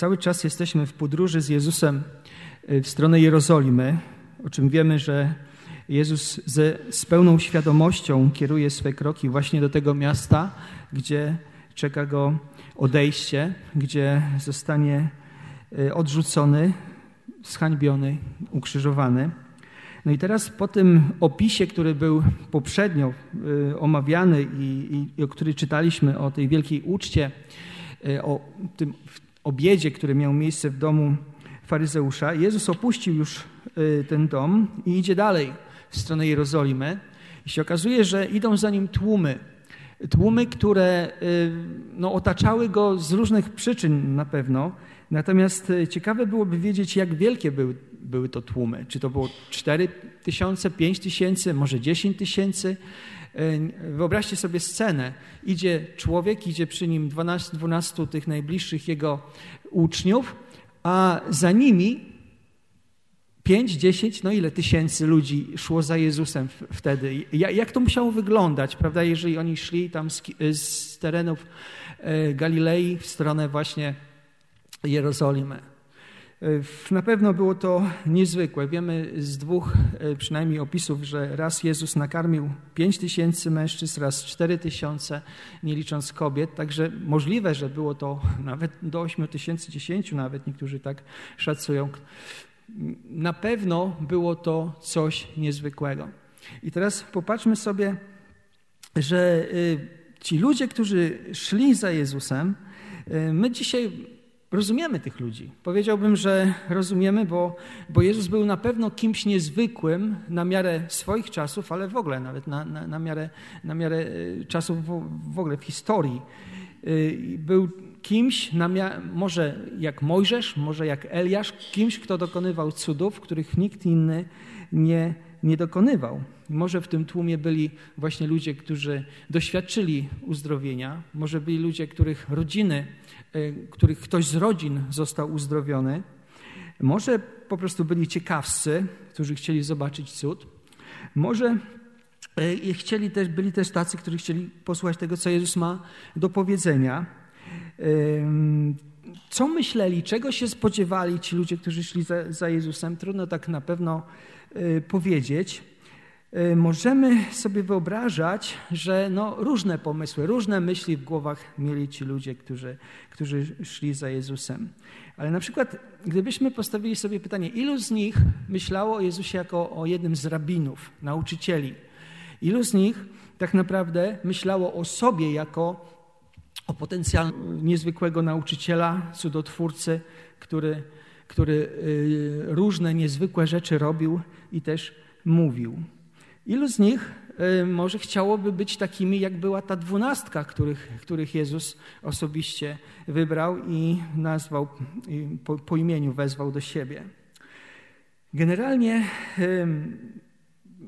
Cały czas jesteśmy w podróży z Jezusem w stronę Jerozolimy, o czym wiemy, że Jezus ze, z pełną świadomością kieruje swe kroki właśnie do tego miasta, gdzie czeka go odejście, gdzie zostanie y, odrzucony, zhańbiony, ukrzyżowany. No i teraz po tym opisie, który był poprzednio y, omawiany i, i, i który czytaliśmy o tej wielkiej uczcie, y, o tym obiedzie, który miał miejsce w domu faryzeusza, Jezus opuścił już ten dom i idzie dalej w stronę Jerozolimy. I się okazuje, że idą za nim tłumy. Tłumy, które y, no, otaczały go z różnych przyczyn na pewno. Natomiast y, ciekawe byłoby wiedzieć, jak wielkie były, były to tłumy. Czy to było 4 tysiące, 5 tysięcy, może 10 tysięcy. Y, wyobraźcie sobie scenę. Idzie człowiek, idzie przy nim 12, 12 tych najbliższych jego uczniów, a za nimi Pięć, dziesięć, no ile tysięcy ludzi szło za Jezusem wtedy? Jak to musiało wyglądać, prawda, jeżeli oni szli tam z, z terenów e, Galilei w stronę właśnie Jerozolimy? E, na pewno było to niezwykłe. Wiemy z dwóch e, przynajmniej opisów, że raz Jezus nakarmił pięć tysięcy mężczyzn, raz cztery tysiące, nie licząc kobiet. Także możliwe, że było to nawet do ośmiu tysięcy, dziesięciu nawet niektórzy tak szacują na pewno było to coś niezwykłego. I teraz popatrzmy sobie, że y, ci ludzie, którzy szli za Jezusem, y, my dzisiaj rozumiemy tych ludzi. Powiedziałbym, że rozumiemy, bo, bo Jezus był na pewno kimś niezwykłym na miarę swoich czasów, ale w ogóle nawet na, na, na miarę, na miarę y, czasów w, w ogóle w historii. Był kimś, może jak Mojżesz, może jak Eliasz, kimś, kto dokonywał cudów, których nikt inny nie, nie dokonywał. Może w tym tłumie byli właśnie ludzie, którzy doświadczyli uzdrowienia, może byli ludzie, których rodziny, e, których ktoś z rodzin został uzdrowiony, może po prostu byli ciekawscy, którzy chcieli zobaczyć cud, może e, chcieli też, byli też tacy, którzy chcieli posłuchać tego, co Jezus ma do powiedzenia. Co myśleli, czego się spodziewali ci ludzie, którzy szli za, za Jezusem? Trudno tak na pewno y, powiedzieć. Y, możemy sobie wyobrażać, że no, różne pomysły, różne myśli w głowach mieli ci ludzie, którzy, którzy szli za Jezusem. Ale na przykład, gdybyśmy postawili sobie pytanie, ilu z nich myślało o Jezusie jako o jednym z rabinów, nauczycieli? Ilu z nich tak naprawdę myślało o sobie jako o potencjal niezwykłego nauczyciela, cudotwórcy, który, który y, różne niezwykłe rzeczy robił i też mówił. Ilu z nich y, może chciałoby być takimi, jak była ta dwunastka, których, których Jezus osobiście wybrał i nazwał, po, po imieniu wezwał do siebie. Generalnie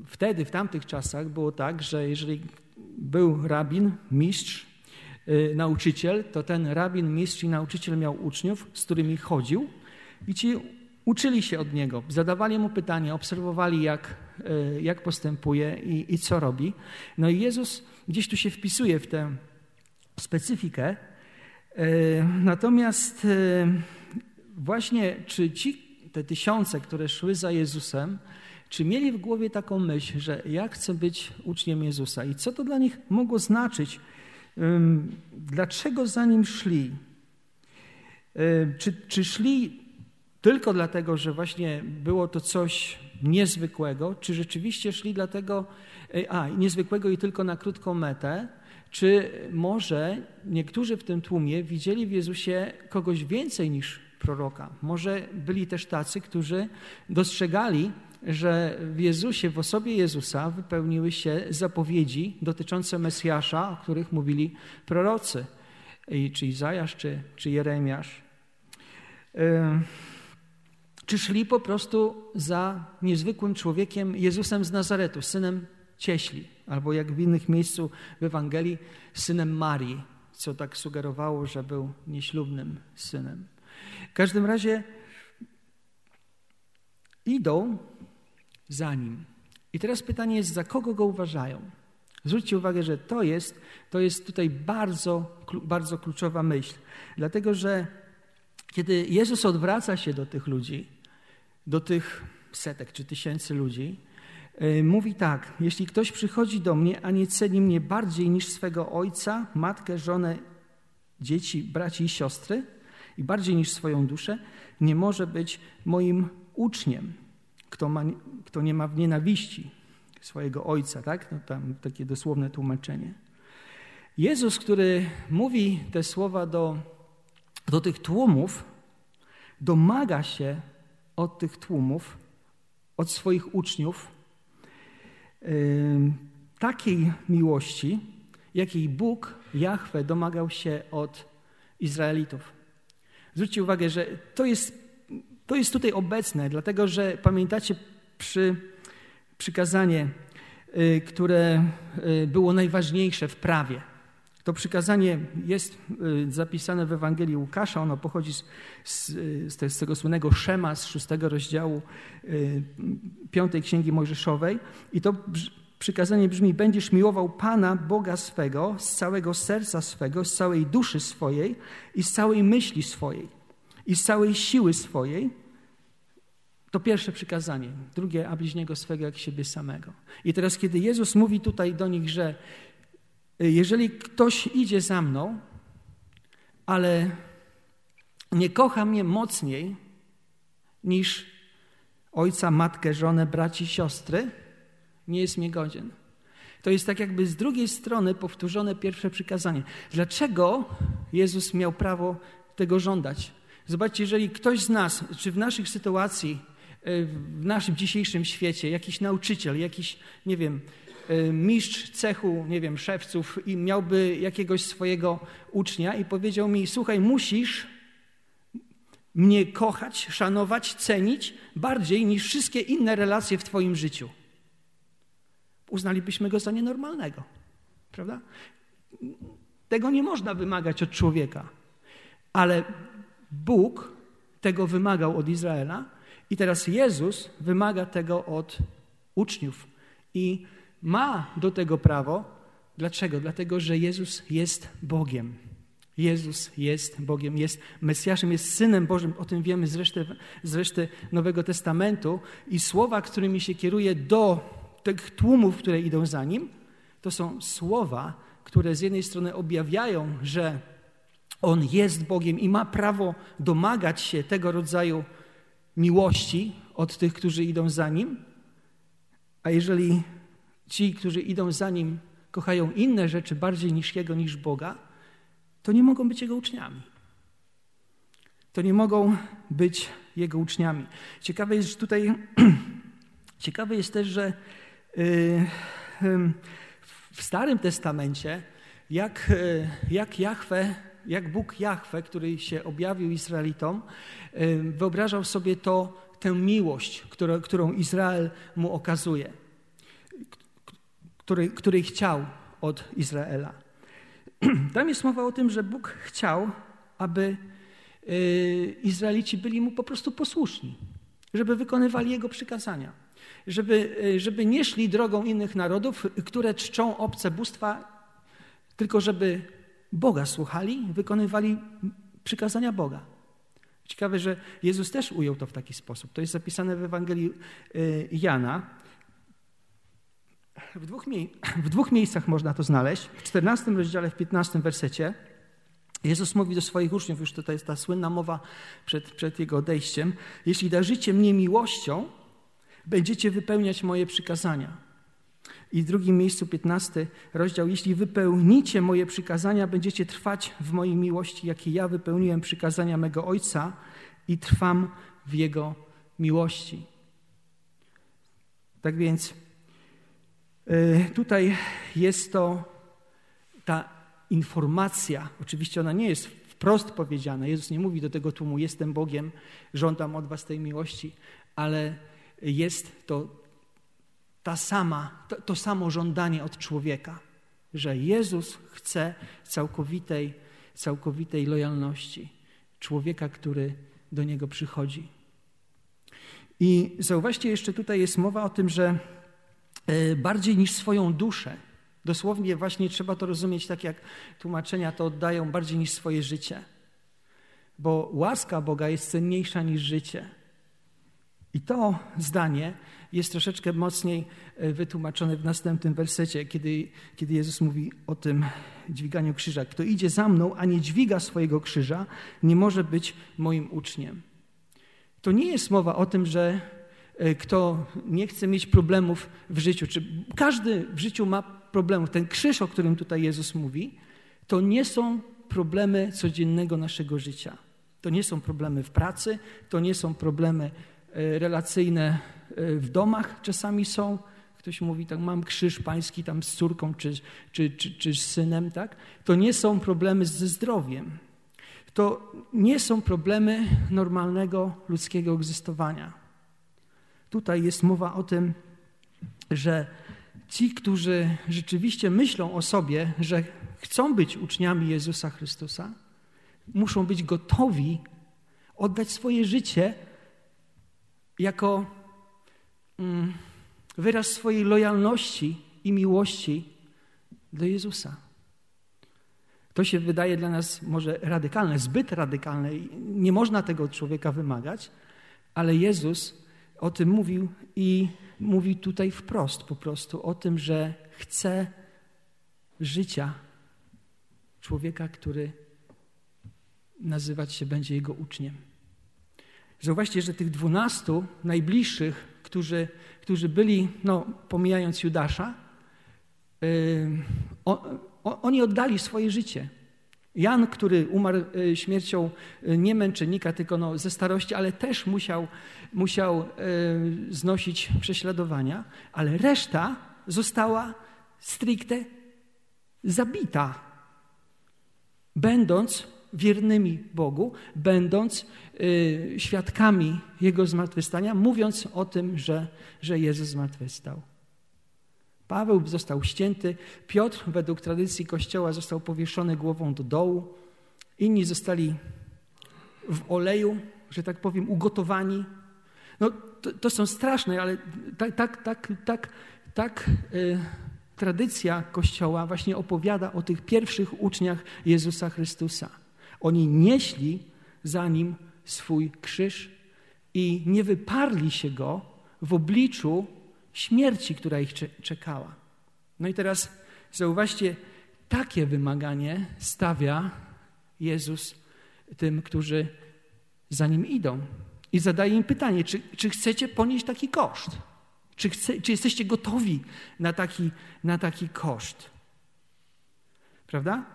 wtedy, w tamtych czasach było tak, że jeżeli był rabin, mistrz, Y, nauczyciel, to ten rabin, mistrz i nauczyciel miał uczniów, z którymi chodził i ci uczyli się od niego, zadawali mu pytania, obserwowali jak, jak postępuje i, i co robi. No i Jezus gdzieś tu się wpisuje w tę specyfikę. Y, natomiast właśnie czy ci, te tysiące, które szły za Jezusem, czy mieli w głowie taką myśl, że ja chcę być uczniem Jezusa i co to dla nich mogło znaczyć, Dlaczego za nim szli? Czy, czy szli tylko dlatego, że właśnie było to coś niezwykłego, czy rzeczywiście szli dlatego, a niezwykłego i tylko na krótką metę, czy może niektórzy w tym tłumie widzieli w Jezusie kogoś więcej niż proroka? Może byli też tacy, którzy dostrzegali że w Jezusie, w osobie Jezusa wypełniły się zapowiedzi dotyczące Mesjasza, o których mówili prorocy, czy Izajasz, czy, czy Jeremiasz. Czy szli po prostu za niezwykłym człowiekiem Jezusem z Nazaretu, synem cieśli, albo jak w innych miejscu w Ewangelii, synem Marii, co tak sugerowało, że był nieślubnym synem. W każdym razie idą za nim. I teraz pytanie jest, za kogo go uważają? Zwróćcie uwagę, że to jest, to jest tutaj bardzo, bardzo kluczowa myśl, dlatego że Kiedy Jezus odwraca się do tych ludzi, do tych setek czy tysięcy ludzi, yy, mówi tak: Jeśli ktoś przychodzi do mnie, a nie ceni mnie bardziej niż swego ojca, matkę, żonę, dzieci, braci i siostry, i bardziej niż swoją duszę, nie może być moim uczniem. Kto, ma, kto nie ma w nienawiści swojego ojca, tak? No tam takie dosłowne tłumaczenie. Jezus, który mówi te słowa do, do tych tłumów, domaga się od tych tłumów, od swoich uczniów, takiej miłości, jakiej Bóg, Jahwe, domagał się od Izraelitów. Zwróćcie uwagę, że to jest, to jest tutaj obecne, dlatego że pamiętacie przy przykazanie, y, które y, było najważniejsze w prawie. To przykazanie jest y, zapisane w Ewangelii Łukasza, ono pochodzi z, z, z tego słynnego Szema z szóstego rozdziału piątej Księgi Mojżeszowej i to przykazanie brzmi: Będziesz miłował Pana Boga swego z całego serca swego, z całej duszy swojej i z całej myśli swojej i z całej siły swojej. To pierwsze przykazanie. Drugie, a bliźniego swego jak siebie samego. I teraz, kiedy Jezus mówi tutaj do nich, że y, jeżeli ktoś idzie za mną, ale nie kocha mnie mocniej niż ojca, matkę, żonę, braci, siostry, nie jest mnie godzien. To jest tak jakby z drugiej strony powtórzone pierwsze przykazanie. Dlaczego Jezus miał prawo tego żądać? Zobaczcie, jeżeli ktoś z nas, czy w naszych sytuacji, e, w naszym dzisiejszym świecie, jakiś nauczyciel, jakiś, nie wiem, mistrz cechu, nie wiem, szewców i miałby jakiegoś swojego ucznia i powiedział mi, słuchaj, musisz mnie kochać, szanować, cenić bardziej niż wszystkie inne relacje w twoim życiu uznalibyśmy go za nienormalnego. Prawda? Tego nie można wymagać od człowieka. Ale Bóg tego wymagał od Izraela i teraz Jezus wymaga tego od uczniów. I ma do tego prawo. Dlaczego? Dlatego, że Jezus jest Bogiem. Jezus jest Bogiem, jest Mesjaszem, jest Synem Bożym. O tym wiemy z reszty, z reszty Nowego Testamentu. I słowa, którymi się kieruje do tych tłumów, które idą za nim, to są słowa, które z jednej strony objawiają, że on jest Bogiem i ma prawo domagać się tego rodzaju miłości od tych, którzy idą za nim. A jeżeli ci, którzy idą za nim, kochają inne rzeczy bardziej niż jego, niż Boga, to nie mogą być jego uczniami. To nie mogą być jego uczniami. Ciekawe jest, tutaj, ciekawe jest też, że Y, w Starym Testamencie, jak, y, jak Jahwe, jak Bóg Jahwe, który się objawił Izraelitom, y, wyobrażał sobie to, tę miłość, którą Izrael mu okazuje, której, której chciał od Izraela. Tam jest mowa o tym, że Bóg chciał, aby Izraelici byli mu po prostu posłuszni, żeby wykonywali jego przykazania żeby, e, żeby nie szli drogą innych narodów, które czczą obce bóstwa, tylko żeby Boga słuchali, wykonywali przykazania Boga. Ciekawe, że Jezus też ujął to w taki sposób. To jest zapisane w Ewangelii e, Jana. W dwóch, w dwóch miejscach można to znaleźć. W 14 rozdziale, w 15 wersecie. Jezus mówi do swoich uczniów, już tutaj jest ta słynna mowa przed, przed Jego odejściem. Jeśli darzycie mnie miłością, będziecie wypełniać moje przykazania. I w drugim miejscu, 15 rozdział, jeśli wypełnicie moje przykazania, będziecie trwać w mojej miłości, jakie ja wypełniłem przykazania mego Ojca i trwam w Jego miłości. Tak więc tutaj jest to ta informacja, oczywiście ona nie jest wprost powiedziana. Jezus nie mówi do tego tłumu, jestem Bogiem, żądam od was tej miłości, ale jest to ta sama, to, to samo żądanie od człowieka, że Jezus chce całkowitej, całkowitej lojalności człowieka, który do Niego przychodzi. I zauważcie, jeszcze tutaj jest mowa o tym, że e, bardziej niż swoją duszę, dosłownie właśnie trzeba to rozumieć tak, jak tłumaczenia to oddają, bardziej niż swoje życie. bo łaska Boga jest cenniejsza niż życie. I to zdanie jest troszeczkę mocniej e, wytłumaczone w następnym wersecie, kiedy, kiedy Jezus mówi o tym dźwiganiu krzyża. Kto idzie za mną, a nie dźwiga swojego krzyża, nie może być moim uczniem. To nie jest mowa o tym, że e, kto nie chce mieć problemów w życiu, czy każdy w życiu ma problemów. Ten krzyż, o którym tutaj Jezus mówi, to nie są problemy codziennego naszego życia. To nie są problemy w pracy, to nie są problemy e, relacyjne e, w domach, czasami są. Ktoś mówi, tak, mam krzyż pański tam z córką czy, czy, czy, czy z synem, tak? To nie są problemy ze zdrowiem. To nie są problemy normalnego ludzkiego egzystowania. Tutaj jest mowa o tym, że ci, którzy rzeczywiście myślą o sobie, że chcą być uczniami Jezusa Chrystusa, muszą być gotowi oddać swoje życie jako mm, wyraz swojej lojalności i miłości do Jezusa. To się wydaje dla nas może radykalne, zbyt radykalne. Nie można tego od człowieka wymagać, ale Jezus o tym mówił i mówi tutaj wprost po prostu o tym, że chce życia człowieka, który nazywać się będzie jego uczniem. Zauważcie, że tych dwunastu najbliższych, którzy, którzy byli, no, pomijając Judasza, yy, o, o, oni oddali swoje życie. Jan, który umarł y, śmiercią y, nie męczennika, tylko no, ze starości, ale też musiał, musiał y, znosić prześladowania, ale reszta została stricte zabita, będąc wiernymi Bogu, będąc świadkami Jego zmartwychwstania, mówiąc o tym, że, że Jezus zmartwychwstał. Paweł został ścięty, Piotr według tradycji Kościoła został powieszony głową do dołu, inni zostali w oleju, że tak powiem, ugotowani. No, to, to są straszne, ale tak, tak, tak, tak, tak tradycja Kościoła właśnie opowiada o tych pierwszych uczniach Jezusa Chrystusa. Oni nieśli za nim swój krzyż i nie wyparli się go w obliczu śmierci, która ich czekała. No i teraz zauważcie, takie wymaganie stawia Jezus tym, którzy za nim idą. I zadaje im pytanie, czy, czy chcecie ponieść taki koszt? Czy, chce, czy jesteście gotowi na taki, na taki koszt? Prawda?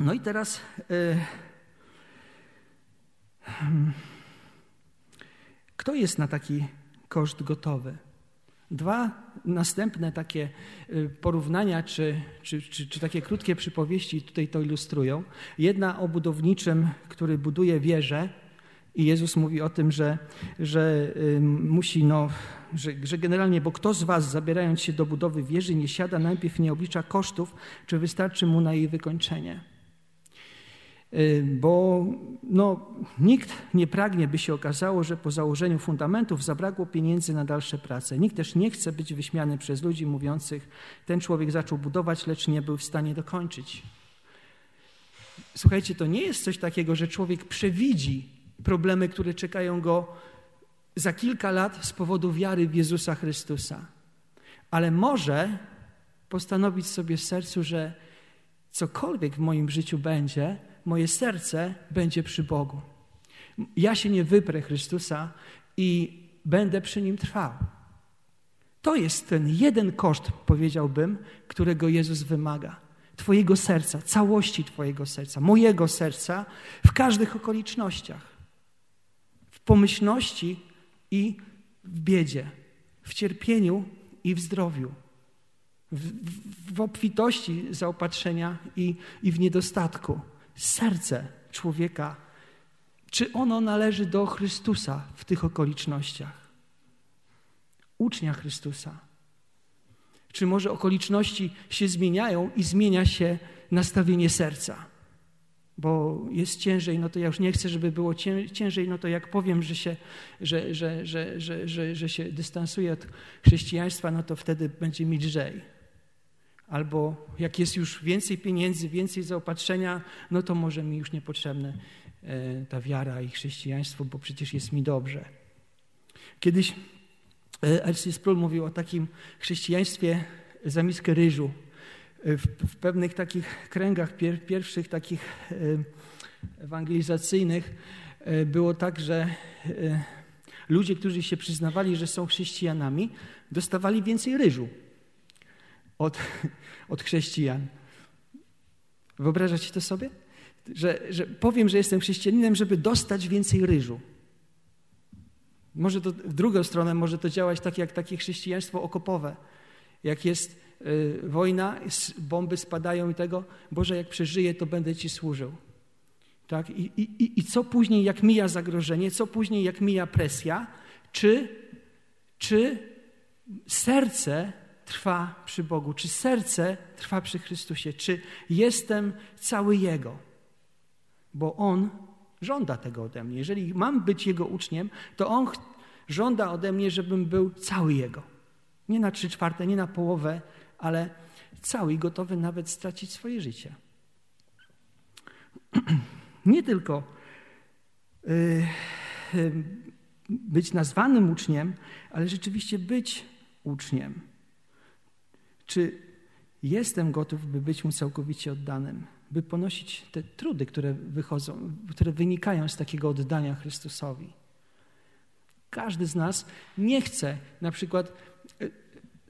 No i teraz. Yy, kto jest na taki koszt gotowy? Dwa następne takie y, porównania, czy, czy, czy, czy, takie krótkie przypowieści tutaj to ilustrują. Jedna o budowniczym, który buduje wieżę i Jezus mówi o tym, że, że musi, no, że, że generalnie, bo kto z was zabierając się do budowy wieży nie siada najpierw nie oblicza kosztów, czy wystarczy mu na jej wykończenie. Y, bo no, nikt nie pragnie, by się okazało, że po założeniu fundamentów zabrakło pieniędzy na dalsze prace. Nikt też nie chce być wyśmiany przez ludzi mówiących, ten człowiek zaczął budować, lecz nie był w stanie dokończyć. Słuchajcie, to nie jest coś takiego, że człowiek przewidzi problemy, które czekają go za kilka lat z powodu wiary w Jezusa Chrystusa. Ale może postanowić sobie w sercu, że cokolwiek w moim życiu będzie, moje serce będzie przy Bogu. Ja się nie wyprę Chrystusa i będę przy Nim trwał. To jest ten jeden koszt, powiedziałbym, którego Jezus wymaga. Twojego serca, całości Twojego serca, mojego serca w każdych okolicznościach. W pomyślności i w biedzie, w cierpieniu i w zdrowiu, w, w, w obfitości zaopatrzenia i, i w niedostatku serce człowieka, czy ono należy do Chrystusa w tych okolicznościach? Ucznia Chrystusa. Czy może okoliczności się zmieniają i zmienia się nastawienie serca? Bo jest ciężej, no to ja już nie chcę, żeby było ciężej, no to jak powiem, że się, że, że, że, że, że, że się dystansuję od chrześcijaństwa, no to wtedy będzie mi lżej albo jak jest już więcej pieniędzy, więcej zaopatrzenia, no to może mi już niepotrzebne e, ta wiara i chrześcijaństwo, bo przecież jest mi dobrze. Kiedyś Elsie Sproul mówił o takim chrześcijaństwie za miskę ryżu. W, w pewnych takich kręgach pier, pierwszych takich ewangelizacyjnych było tak, że ludzie, którzy się przyznawali, że są chrześcijanami, dostawali więcej ryżu od, od chrześcijan. Wyobrażacie to sobie? Że, że powiem, że jestem chrześcijaninem, żeby dostać więcej ryżu. Może to w drugą stronę może to działać tak jak takie chrześcijaństwo okopowe. Jak jest y, wojna, bomby spadają i tego, Boże, jak przeżyję, to będę Ci służył. Tak? I, i, I co później, jak mija zagrożenie, co później, jak mija presja, czy, czy serce trwa przy Bogu, czy serce trwa przy Chrystusie, czy jestem cały Jego, bo On żąda tego ode mnie. Jeżeli mam być Jego uczniem, to On żąda ode mnie, żebym był cały Jego. Nie na trzy czwarte, nie na połowę, ale cały i gotowy nawet stracić swoje życie. Nie tylko yy, yy, być nazwanym uczniem, ale rzeczywiście być uczniem. Czy jestem gotów, by być mu całkowicie oddanym, by ponosić te trudy, które wychodzą, które wynikają z takiego oddania Chrystusowi? Każdy z nas nie chce na przykład e,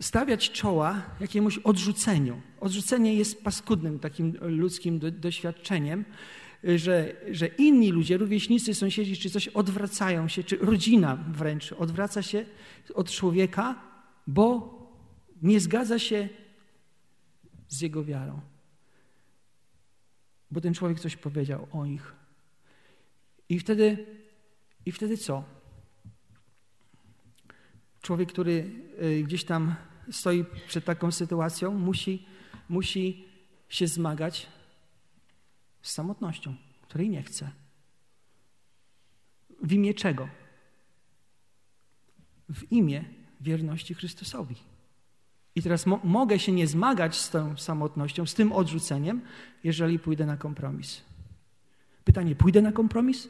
stawiać czoła jakiemuś odrzuceniu. Odrzucenie jest paskudnym takim ludzkim doświadczeniem, że, że inni ludzie, rówieśnicy, sąsiedzi, czy coś odwracają się, czy rodzina wręcz odwraca się od człowieka, bo nie zgadza się z jego wiarą. Bo ten człowiek coś powiedział o nich. I wtedy, i wtedy co? Człowiek, który y, gdzieś tam stoi przed taką sytuacją, musi, musi się zmagać z samotnością, której nie chce. W imię czego? W imię wierności Chrystusowi. I teraz mo mogę się nie zmagać z tą samotnością, z tym odrzuceniem, jeżeli pójdę na kompromis. Pytanie: pójdę na kompromis?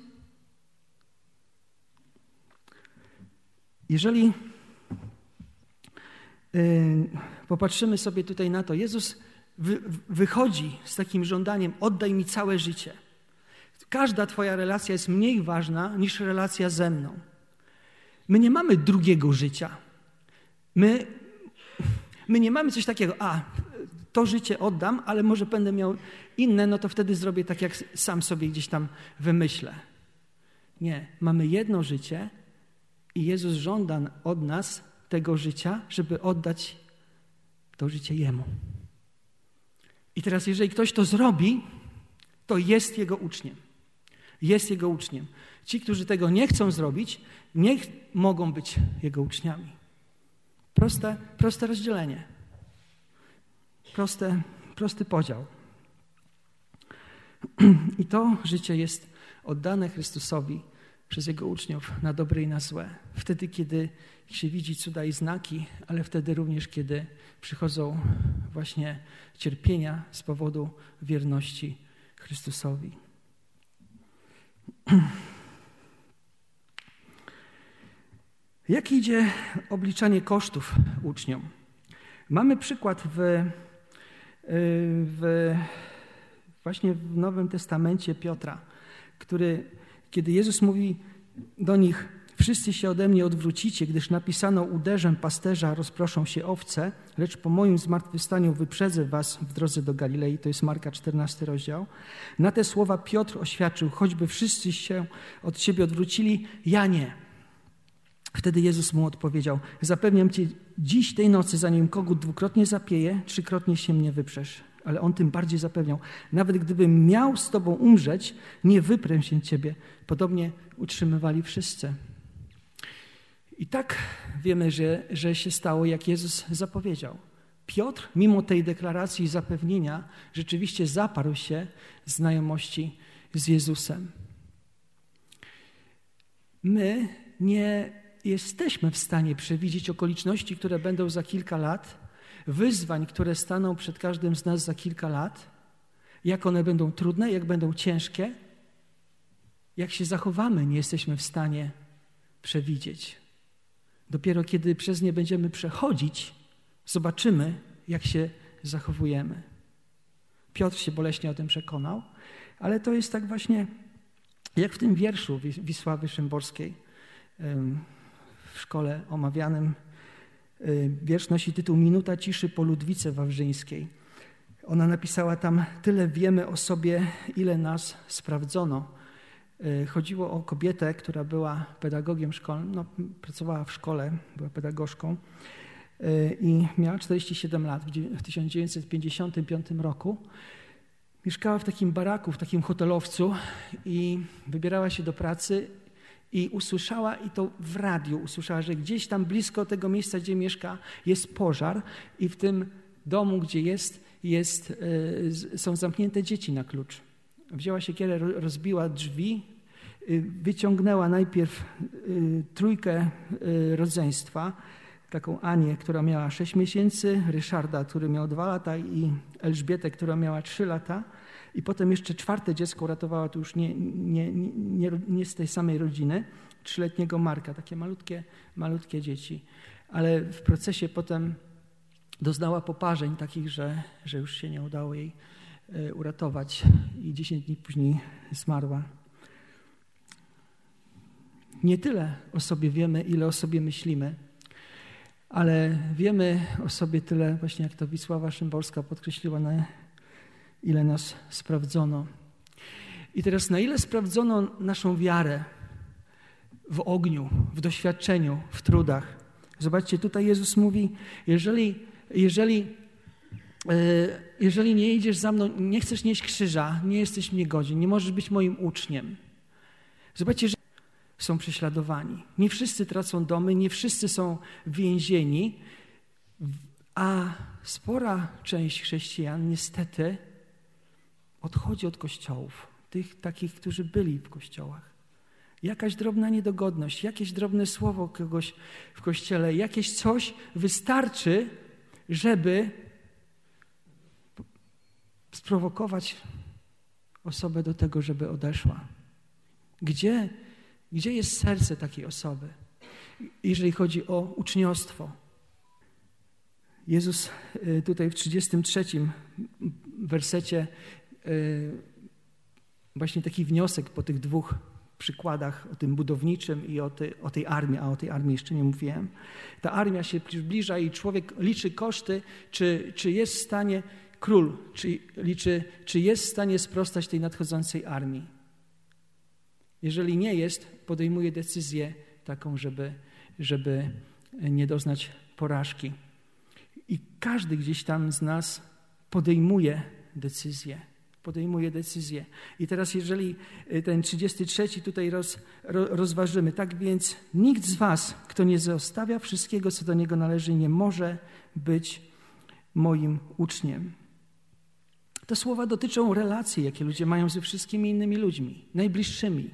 Jeżeli yy, popatrzymy sobie tutaj na to, Jezus wy, wychodzi z takim żądaniem: oddaj mi całe życie. Każda Twoja relacja jest mniej ważna niż relacja ze mną. My nie mamy drugiego życia. My, my nie mamy coś takiego, a to życie oddam, ale może będę miał inne, no to wtedy zrobię tak, jak sam sobie gdzieś tam wymyślę. Nie, mamy jedno życie i Jezus żąda od nas tego życia, żeby oddać to życie Jemu. I teraz, jeżeli ktoś to zrobi, to jest jego uczniem. Jest jego uczniem. Ci, którzy tego nie chcą zrobić, nie mogą być jego uczniami. Proste, proste rozdzielenie. Proste, prosty podział. I to życie jest oddane Chrystusowi przez Jego uczniów na dobre i na złe. Wtedy, kiedy się widzi cuda i znaki, ale wtedy również, kiedy przychodzą właśnie cierpienia z powodu wierności Chrystusowi. Jak idzie obliczanie kosztów uczniom? Mamy przykład w, w, właśnie w Nowym Testamencie Piotra, który, kiedy Jezus mówi do nich, Wszyscy się ode mnie odwrócicie, gdyż napisano uderzę pasterza, rozproszą się owce, lecz po moim zmartwychwstaniu wyprzedzę was w drodze do Galilei. To jest Marka 14 rozdział. Na te słowa Piotr oświadczył, choćby wszyscy się od ciebie odwrócili, ja nie. Wtedy Jezus mu odpowiedział, zapewniam cię, dziś tej nocy, zanim kogut dwukrotnie zapieje, trzykrotnie się mnie wyprzesz. Ale on tym bardziej zapewniał, nawet gdybym miał z tobą umrzeć, nie wyprę się ciebie. Podobnie utrzymywali wszyscy. I tak wiemy, że, że się stało, jak Jezus zapowiedział. Piotr, mimo tej deklaracji i zapewnienia, rzeczywiście zaparł się znajomości z Jezusem. My nie jesteśmy w stanie przewidzieć okoliczności, które będą za kilka lat, wyzwań, które staną przed każdym z nas za kilka lat, jak one będą trudne, jak będą ciężkie. jak się zachowamy, nie jesteśmy w stanie przewidzieć. Dopiero kiedy przez nie będziemy przechodzić, zobaczymy, jak się zachowujemy. Piotr się boleśnie o tym przekonał, ale to jest tak właśnie jak w tym wierszu Wisławy Szymborskiej w szkole omawianym. Wiersz nosi tytuł Minuta ciszy po Ludwice Wawrzyńskiej. Ona napisała tam: Tyle wiemy o sobie, ile nas sprawdzono. Chodziło o kobietę, która była pedagogiem szkolnym, no, pracowała w szkole, była pedagogzką i miała 47 lat w 1955 roku. Mieszkała w takim baraku, w takim hotelowcu i wybierała się do pracy i usłyszała, i to w radiu usłyszała, że gdzieś tam blisko tego miejsca, gdzie mieszka, jest pożar i w tym domu, gdzie jest, jest e, są zamknięte dzieci na klucz. Wzięła się kierę, rozbiła drzwi, y, wyciągnęła najpierw y, trójkę y, rodzeństwa, taką Anię, która miała 6 miesięcy, Ryszarda, który miał 2 lata i Elżbietę, która miała 3 lata. I potem jeszcze czwarte dziecko uratowała, to już nie, nie, nie, nie z tej samej rodziny, trzyletniego Marka, takie malutkie, malutkie dzieci. Ale w procesie potem doznała poparzeń takich, że, że już się nie udało jej e, uratować i 10 dni później zmarła. Nie tyle o sobie wiemy, ile o sobie myślimy ale wiemy o sobie tyle, właśnie jak to Wisława Szymborska podkreśliła, na ile nas sprawdzono. I teraz, na ile sprawdzono naszą wiarę w ogniu, w doświadczeniu, w trudach. Zobaczcie, tutaj Jezus mówi, jeżeli, jeżeli, e, jeżeli nie idziesz za mną, nie chcesz nieść krzyża, nie jesteś mnie godzien, nie możesz być moim uczniem. Zobaczcie, że są prześladowani. Nie wszyscy tracą domy, nie wszyscy są więzieni, a spora część chrześcijan niestety odchodzi od kościołów, tych takich, którzy byli w kościołach. Jakaś drobna niedogodność, jakieś drobne słowo kogoś w kościele, jakieś coś wystarczy, żeby sprowokować osobę do tego, żeby odeszła. Gdzie gdzie jest serce takiej osoby, jeżeli chodzi o uczniostwo? Jezus y, tutaj w 33 wersecie właśnie taki wniosek po tych dwóch przykładach, o tym budowniczym i o, o tej armii, a o tej armii jeszcze nie mówiłem. Ta armia się zbliża i człowiek liczy koszty, czy, czy jest w stanie, król czy, liczy, czy jest w stanie sprostać tej nadchodzącej armii. Jeżeli nie jest, podejmuje decyzję taką, żeby, żeby nie doznać porażki. I każdy gdzieś tam z nas podejmuje decyzję. Podejmuje decyzję. I teraz, jeżeli y, ten 33 tutaj roz, rozważymy, tak więc nikt z Was, kto nie zostawia wszystkiego, co do niego należy, nie może być moim uczniem. Te słowa dotyczą relacji, jakie ludzie mają ze wszystkimi innymi ludźmi, najbliższymi.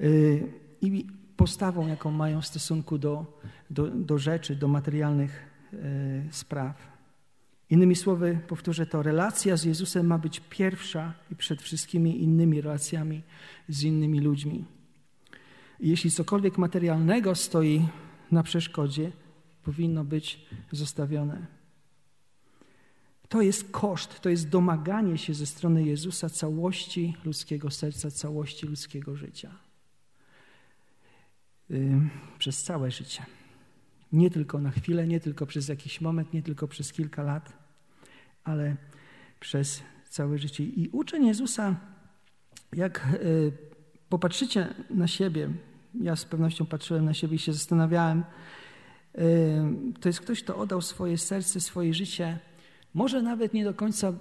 Y, i postawą, jaką mają w stosunku do, do, do rzeczy, do materialnych y, spraw. Innymi słowy, powtórzę to, relacja z Jezusem ma być pierwsza i przed wszystkimi innymi relacjami z innymi ludźmi. Jeśli cokolwiek materialnego stoi na przeszkodzie, powinno być zostawione. To jest koszt, to jest domaganie się ze strony Jezusa całości ludzkiego serca, całości ludzkiego życia. Przez całe życie. Nie tylko na chwilę, nie tylko przez jakiś moment, nie tylko przez kilka lat, ale przez całe życie. I uczeń Jezusa, jak y, popatrzycie na siebie, ja z pewnością patrzyłem na siebie i się zastanawiałem, y, to jest ktoś, kto oddał swoje serce, swoje życie, może nawet nie do końca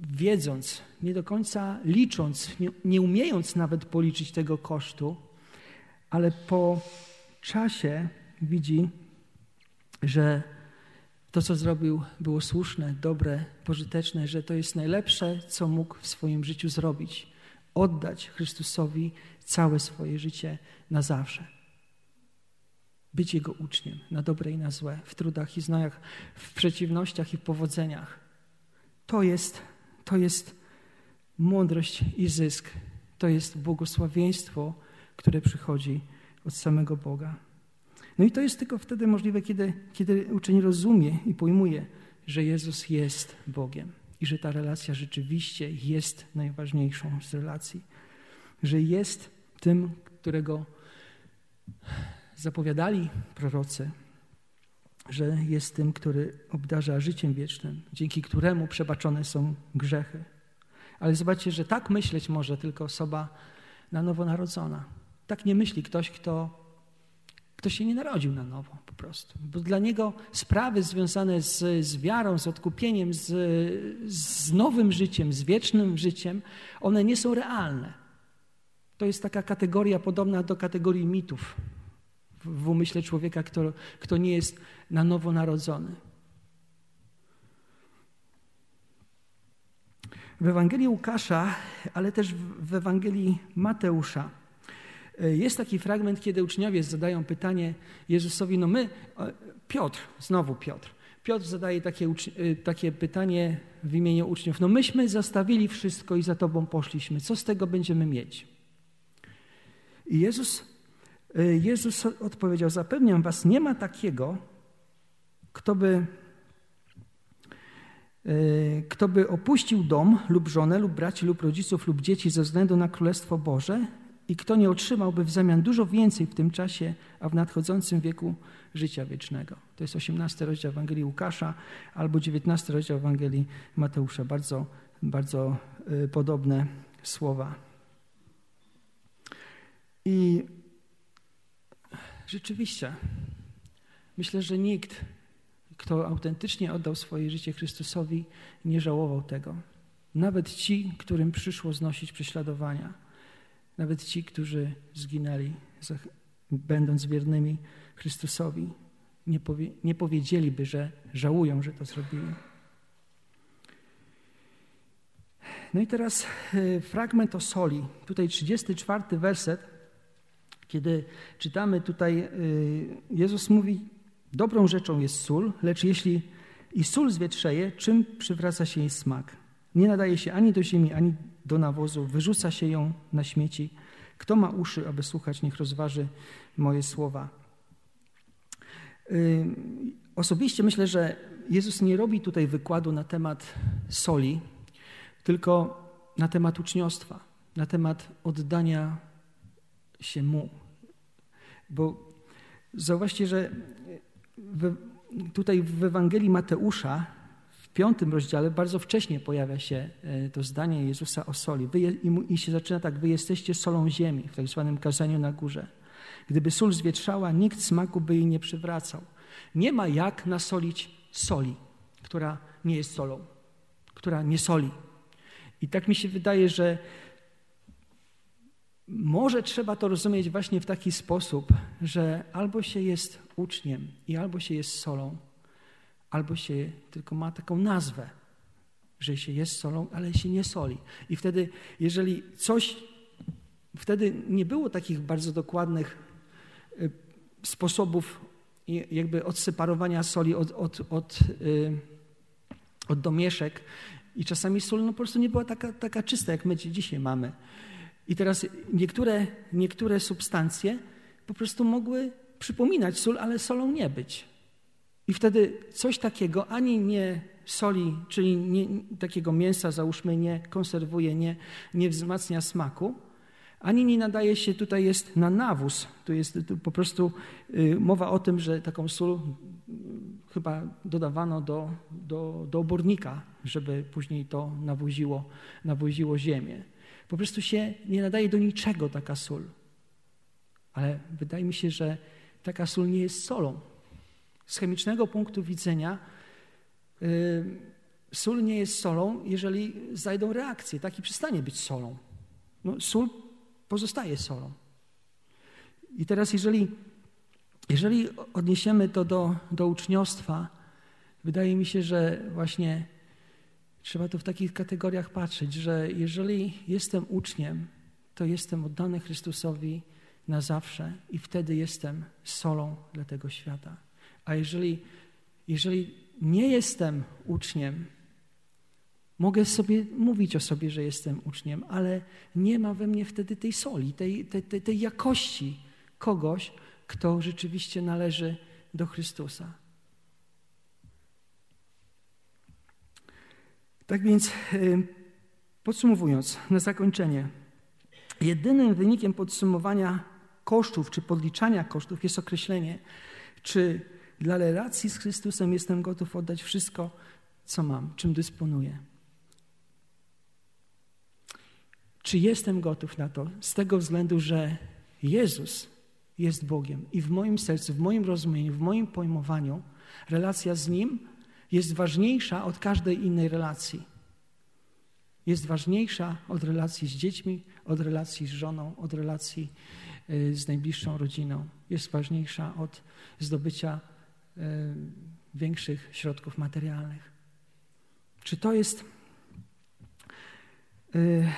wiedząc, nie do końca licząc, nie, nie umiejąc nawet policzyć tego kosztu, ale po czasie widzi, że to, co zrobił, było słuszne, dobre, pożyteczne, że to jest najlepsze, co mógł w swoim życiu zrobić. Oddać Chrystusowi całe swoje życie na zawsze. Być Jego uczniem na dobre i na złe, w trudach i znojach, w przeciwnościach i powodzeniach. To jest, to jest mądrość i zysk To jest błogosławieństwo, które przychodzi od samego Boga. No i to jest tylko wtedy możliwe, kiedy, kiedy uczeń rozumie i pojmuje, że Jezus jest Bogiem i że ta relacja rzeczywiście jest najważniejszą z relacji. Że jest tym, którego zapowiadali prorocy, że jest tym, który obdarza życiem wiecznym, dzięki któremu przebaczone są grzechy. Ale zobaczcie, że tak myśleć może tylko osoba na nowo narodzona. Tak nie myśli ktoś, kto, kto się nie narodził na nowo po prostu. Bo dla niego sprawy związane z, z wiarą, z odkupieniem, z, z nowym życiem, z wiecznym życiem, one nie są realne. To jest taka kategoria podobna do kategorii mitów w umyśle człowieka, kto, kto nie jest na nowo narodzony. W Ewangelii Łukasza, ale też w Ewangelii Mateusza jest taki fragment, kiedy uczniowie zadają pytanie Jezusowi, no my, Piotr, znowu Piotr, Piotr zadaje takie, e, takie pytanie w imieniu uczniów, no myśmy zostawili wszystko i za Tobą poszliśmy, co z tego będziemy mieć? I Jezus, e, Jezus odpowiedział, zapewniam was, nie ma takiego, kto by E, kto by opuścił dom lub żonę, lub braci, lub rodziców, lub dzieci ze względu na Królestwo Boże i kto nie otrzymałby w zamian dużo więcej w tym czasie, a w nadchodzącym wieku życia wiecznego. To jest 18 rozdział Ewangelii Łukasza albo 19 rozdział Ewangelii Mateusza. Bardzo, bardzo e, podobne słowa. I rzeczywiście, myślę, że nikt kto autentycznie oddał swoje życie Chrystusowi, nie żałował tego. Nawet ci, którym przyszło znosić prześladowania, nawet ci, którzy zginęli, będąc wiernymi Chrystusowi, nie, powie, nie powiedzieliby, że żałują, że to zrobili. No i teraz e, fragment o soli. Tutaj 34 werset, kiedy czytamy tutaj, e, Jezus mówi, Dobrą rzeczą jest sól, lecz jeśli i sól zwietrzeje, czym przywraca się jej smak? Nie nadaje się ani do ziemi, ani do nawozu, wyrzuca się ją na śmieci. Kto ma uszy, aby słuchać, niech rozważy moje słowa. Osobiście myślę, że Jezus nie robi tutaj wykładu na temat soli, tylko na temat uczniostwa, na temat oddania się Mu. Bo zauważcie, że w, tutaj w Ewangelii Mateusza w piątym rozdziale bardzo wcześnie pojawia się e, to zdanie Jezusa o soli. Wy, i, I się zaczyna tak, wy jesteście solą ziemi, w tak zwanym kazaniu na górze. Gdyby sól zwietrzała, nikt smaku by jej nie przywracał. Nie ma jak nasolić soli, która nie jest solą, która nie soli. I tak mi się wydaje, że może trzeba to rozumieć właśnie w taki sposób, że albo się jest uczniem i albo się jest solą, albo się tylko ma taką nazwę, że się jest solą, ale się nie soli. I wtedy, jeżeli coś, wtedy nie było takich bardzo dokładnych y, sposobów jakby odseparowania soli od, od, od, y, od domieszek i czasami sól no po prostu nie była taka, taka czysta, jak my dzisiaj mamy. I teraz niektóre, niektóre substancje po prostu mogły przypominać sól, ale solą nie być. I wtedy coś takiego ani nie soli, czyli nie, takiego mięsa, załóżmy, nie konserwuje, nie, nie wzmacnia smaku, ani nie nadaje się, tutaj jest na nawóz. Tu jest tu po prostu y, mowa o tym, że taką sól y, chyba dodawano do, do, do obornika, żeby później to nawoziło, nawoziło ziemię. Po prostu się nie nadaje do niczego taka sól. Ale wydaje mi się, że taka sól nie jest solą. Z chemicznego punktu widzenia yy, sól nie jest solą, jeżeli zajdą reakcje. Taki przestanie być solą. No, sól pozostaje solą. I teraz, jeżeli, jeżeli odniesiemy to do, do uczniostwa, wydaje mi się, że właśnie Trzeba to w takich kategoriach patrzeć, że jeżeli jestem uczniem, to jestem oddany Chrystusowi na zawsze i wtedy jestem solą dla tego świata. A jeżeli, jeżeli nie jestem uczniem, Mogę sobie mówić o sobie, że jestem uczniem, ale nie ma we mnie wtedy tej soli, tej, tej, tej, tej jakości kogoś, kto rzeczywiście należy do Chrystusa. Tak więc, podsumowując, na zakończenie, jedynym wynikiem podsumowania kosztów czy podliczania kosztów jest określenie, czy dla relacji z Chrystusem jestem gotów oddać wszystko, co mam, czym dysponuję. Czy jestem gotów na to z tego względu, że Jezus jest Bogiem i w moim sercu, w moim rozumieniu, w moim pojmowaniu relacja z Nim jest ważniejsza od każdej innej relacji. Jest ważniejsza od relacji z dziećmi, od relacji z żoną, od relacji y, z najbliższą rodziną. Jest ważniejsza od zdobycia większych środków materialnych. Czy to jest. Y,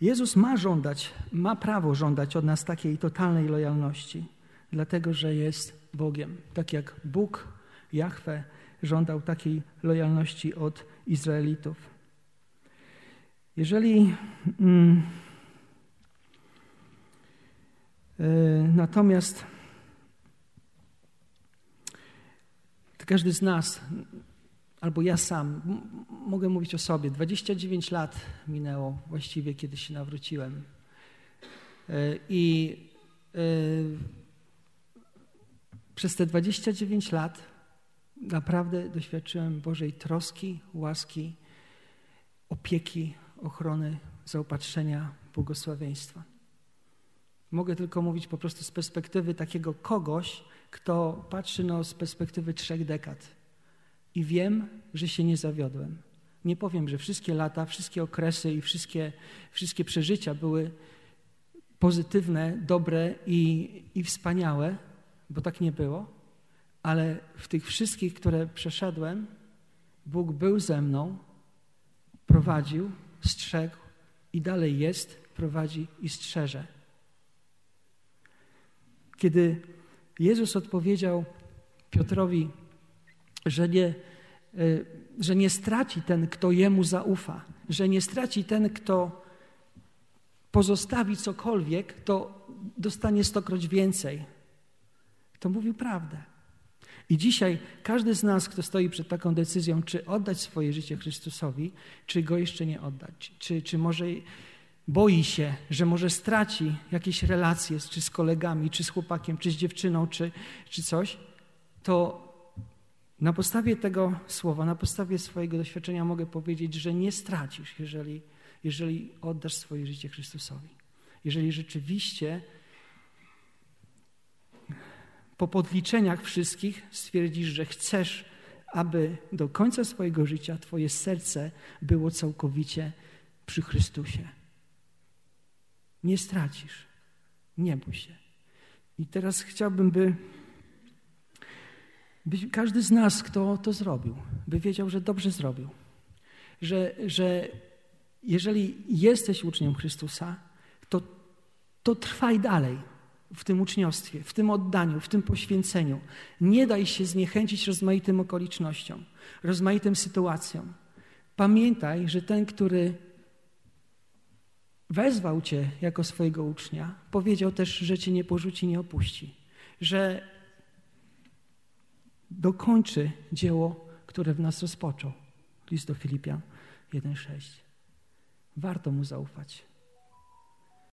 Jezus ma żądać, ma prawo żądać od nas takiej totalnej lojalności, dlatego że jest Bogiem. Tak jak Bóg, Jahwe, żądał takiej lojalności od Izraelitów. Jeżeli mm, y, natomiast każdy z nas albo ja sam, mogę mówić o sobie, 29 lat minęło właściwie, kiedy się nawróciłem. E, I e, przez te 29 lat naprawdę doświadczyłem Bożej troski, łaski, opieki, ochrony, zaopatrzenia, błogosławieństwa. Mogę tylko mówić po prostu z perspektywy takiego kogoś, kto patrzy no, z perspektywy trzech dekad i wiem, że się nie zawiodłem. Nie powiem, że wszystkie lata, wszystkie okresy i wszystkie, wszystkie przeżycia były pozytywne, dobre i, i wspaniałe, bo tak nie było, ale w tych wszystkich, które przeszedłem, Bóg był ze mną, prowadził, strzegł i dalej jest, prowadzi i strzeże. Kiedy Jezus odpowiedział Piotrowi, że nie, e, że nie straci ten, kto jemu zaufa, że nie straci ten, kto pozostawi cokolwiek, to dostanie stokroć więcej. To mówił prawdę. I dzisiaj każdy z nas, kto stoi przed taką decyzją, czy oddać swoje życie Chrystusowi, czy go jeszcze nie oddać, czy, czy może boi się, że może straci jakieś relacje, czy z kolegami, czy z chłopakiem, czy z dziewczyną, czy, czy coś, to na podstawie tego słowa, na podstawie swojego doświadczenia mogę powiedzieć, że nie stracisz, jeżeli, jeżeli oddasz swoje życie Chrystusowi. Jeżeli rzeczywiście po podliczeniach wszystkich stwierdzisz, że chcesz, aby do końca swojego życia Twoje serce było całkowicie przy Chrystusie. Nie stracisz. Nie bój się. I teraz chciałbym, by by każdy z nas, kto to zrobił, by wiedział, że dobrze zrobił. Że, że jeżeli jesteś uczniem Chrystusa, to, to trwaj dalej w tym uczniostwie, w tym oddaniu, w tym poświęceniu. Nie daj się zniechęcić rozmaitym okolicznościom, rozmaitym sytuacjom. Pamiętaj, że ten, który wezwał Cię jako swojego ucznia, powiedział też, że Cię nie porzuci, nie opuści. Że dokończy dzieło, które w nas rozpoczął. List do Filipian 1,6. Warto mu zaufać.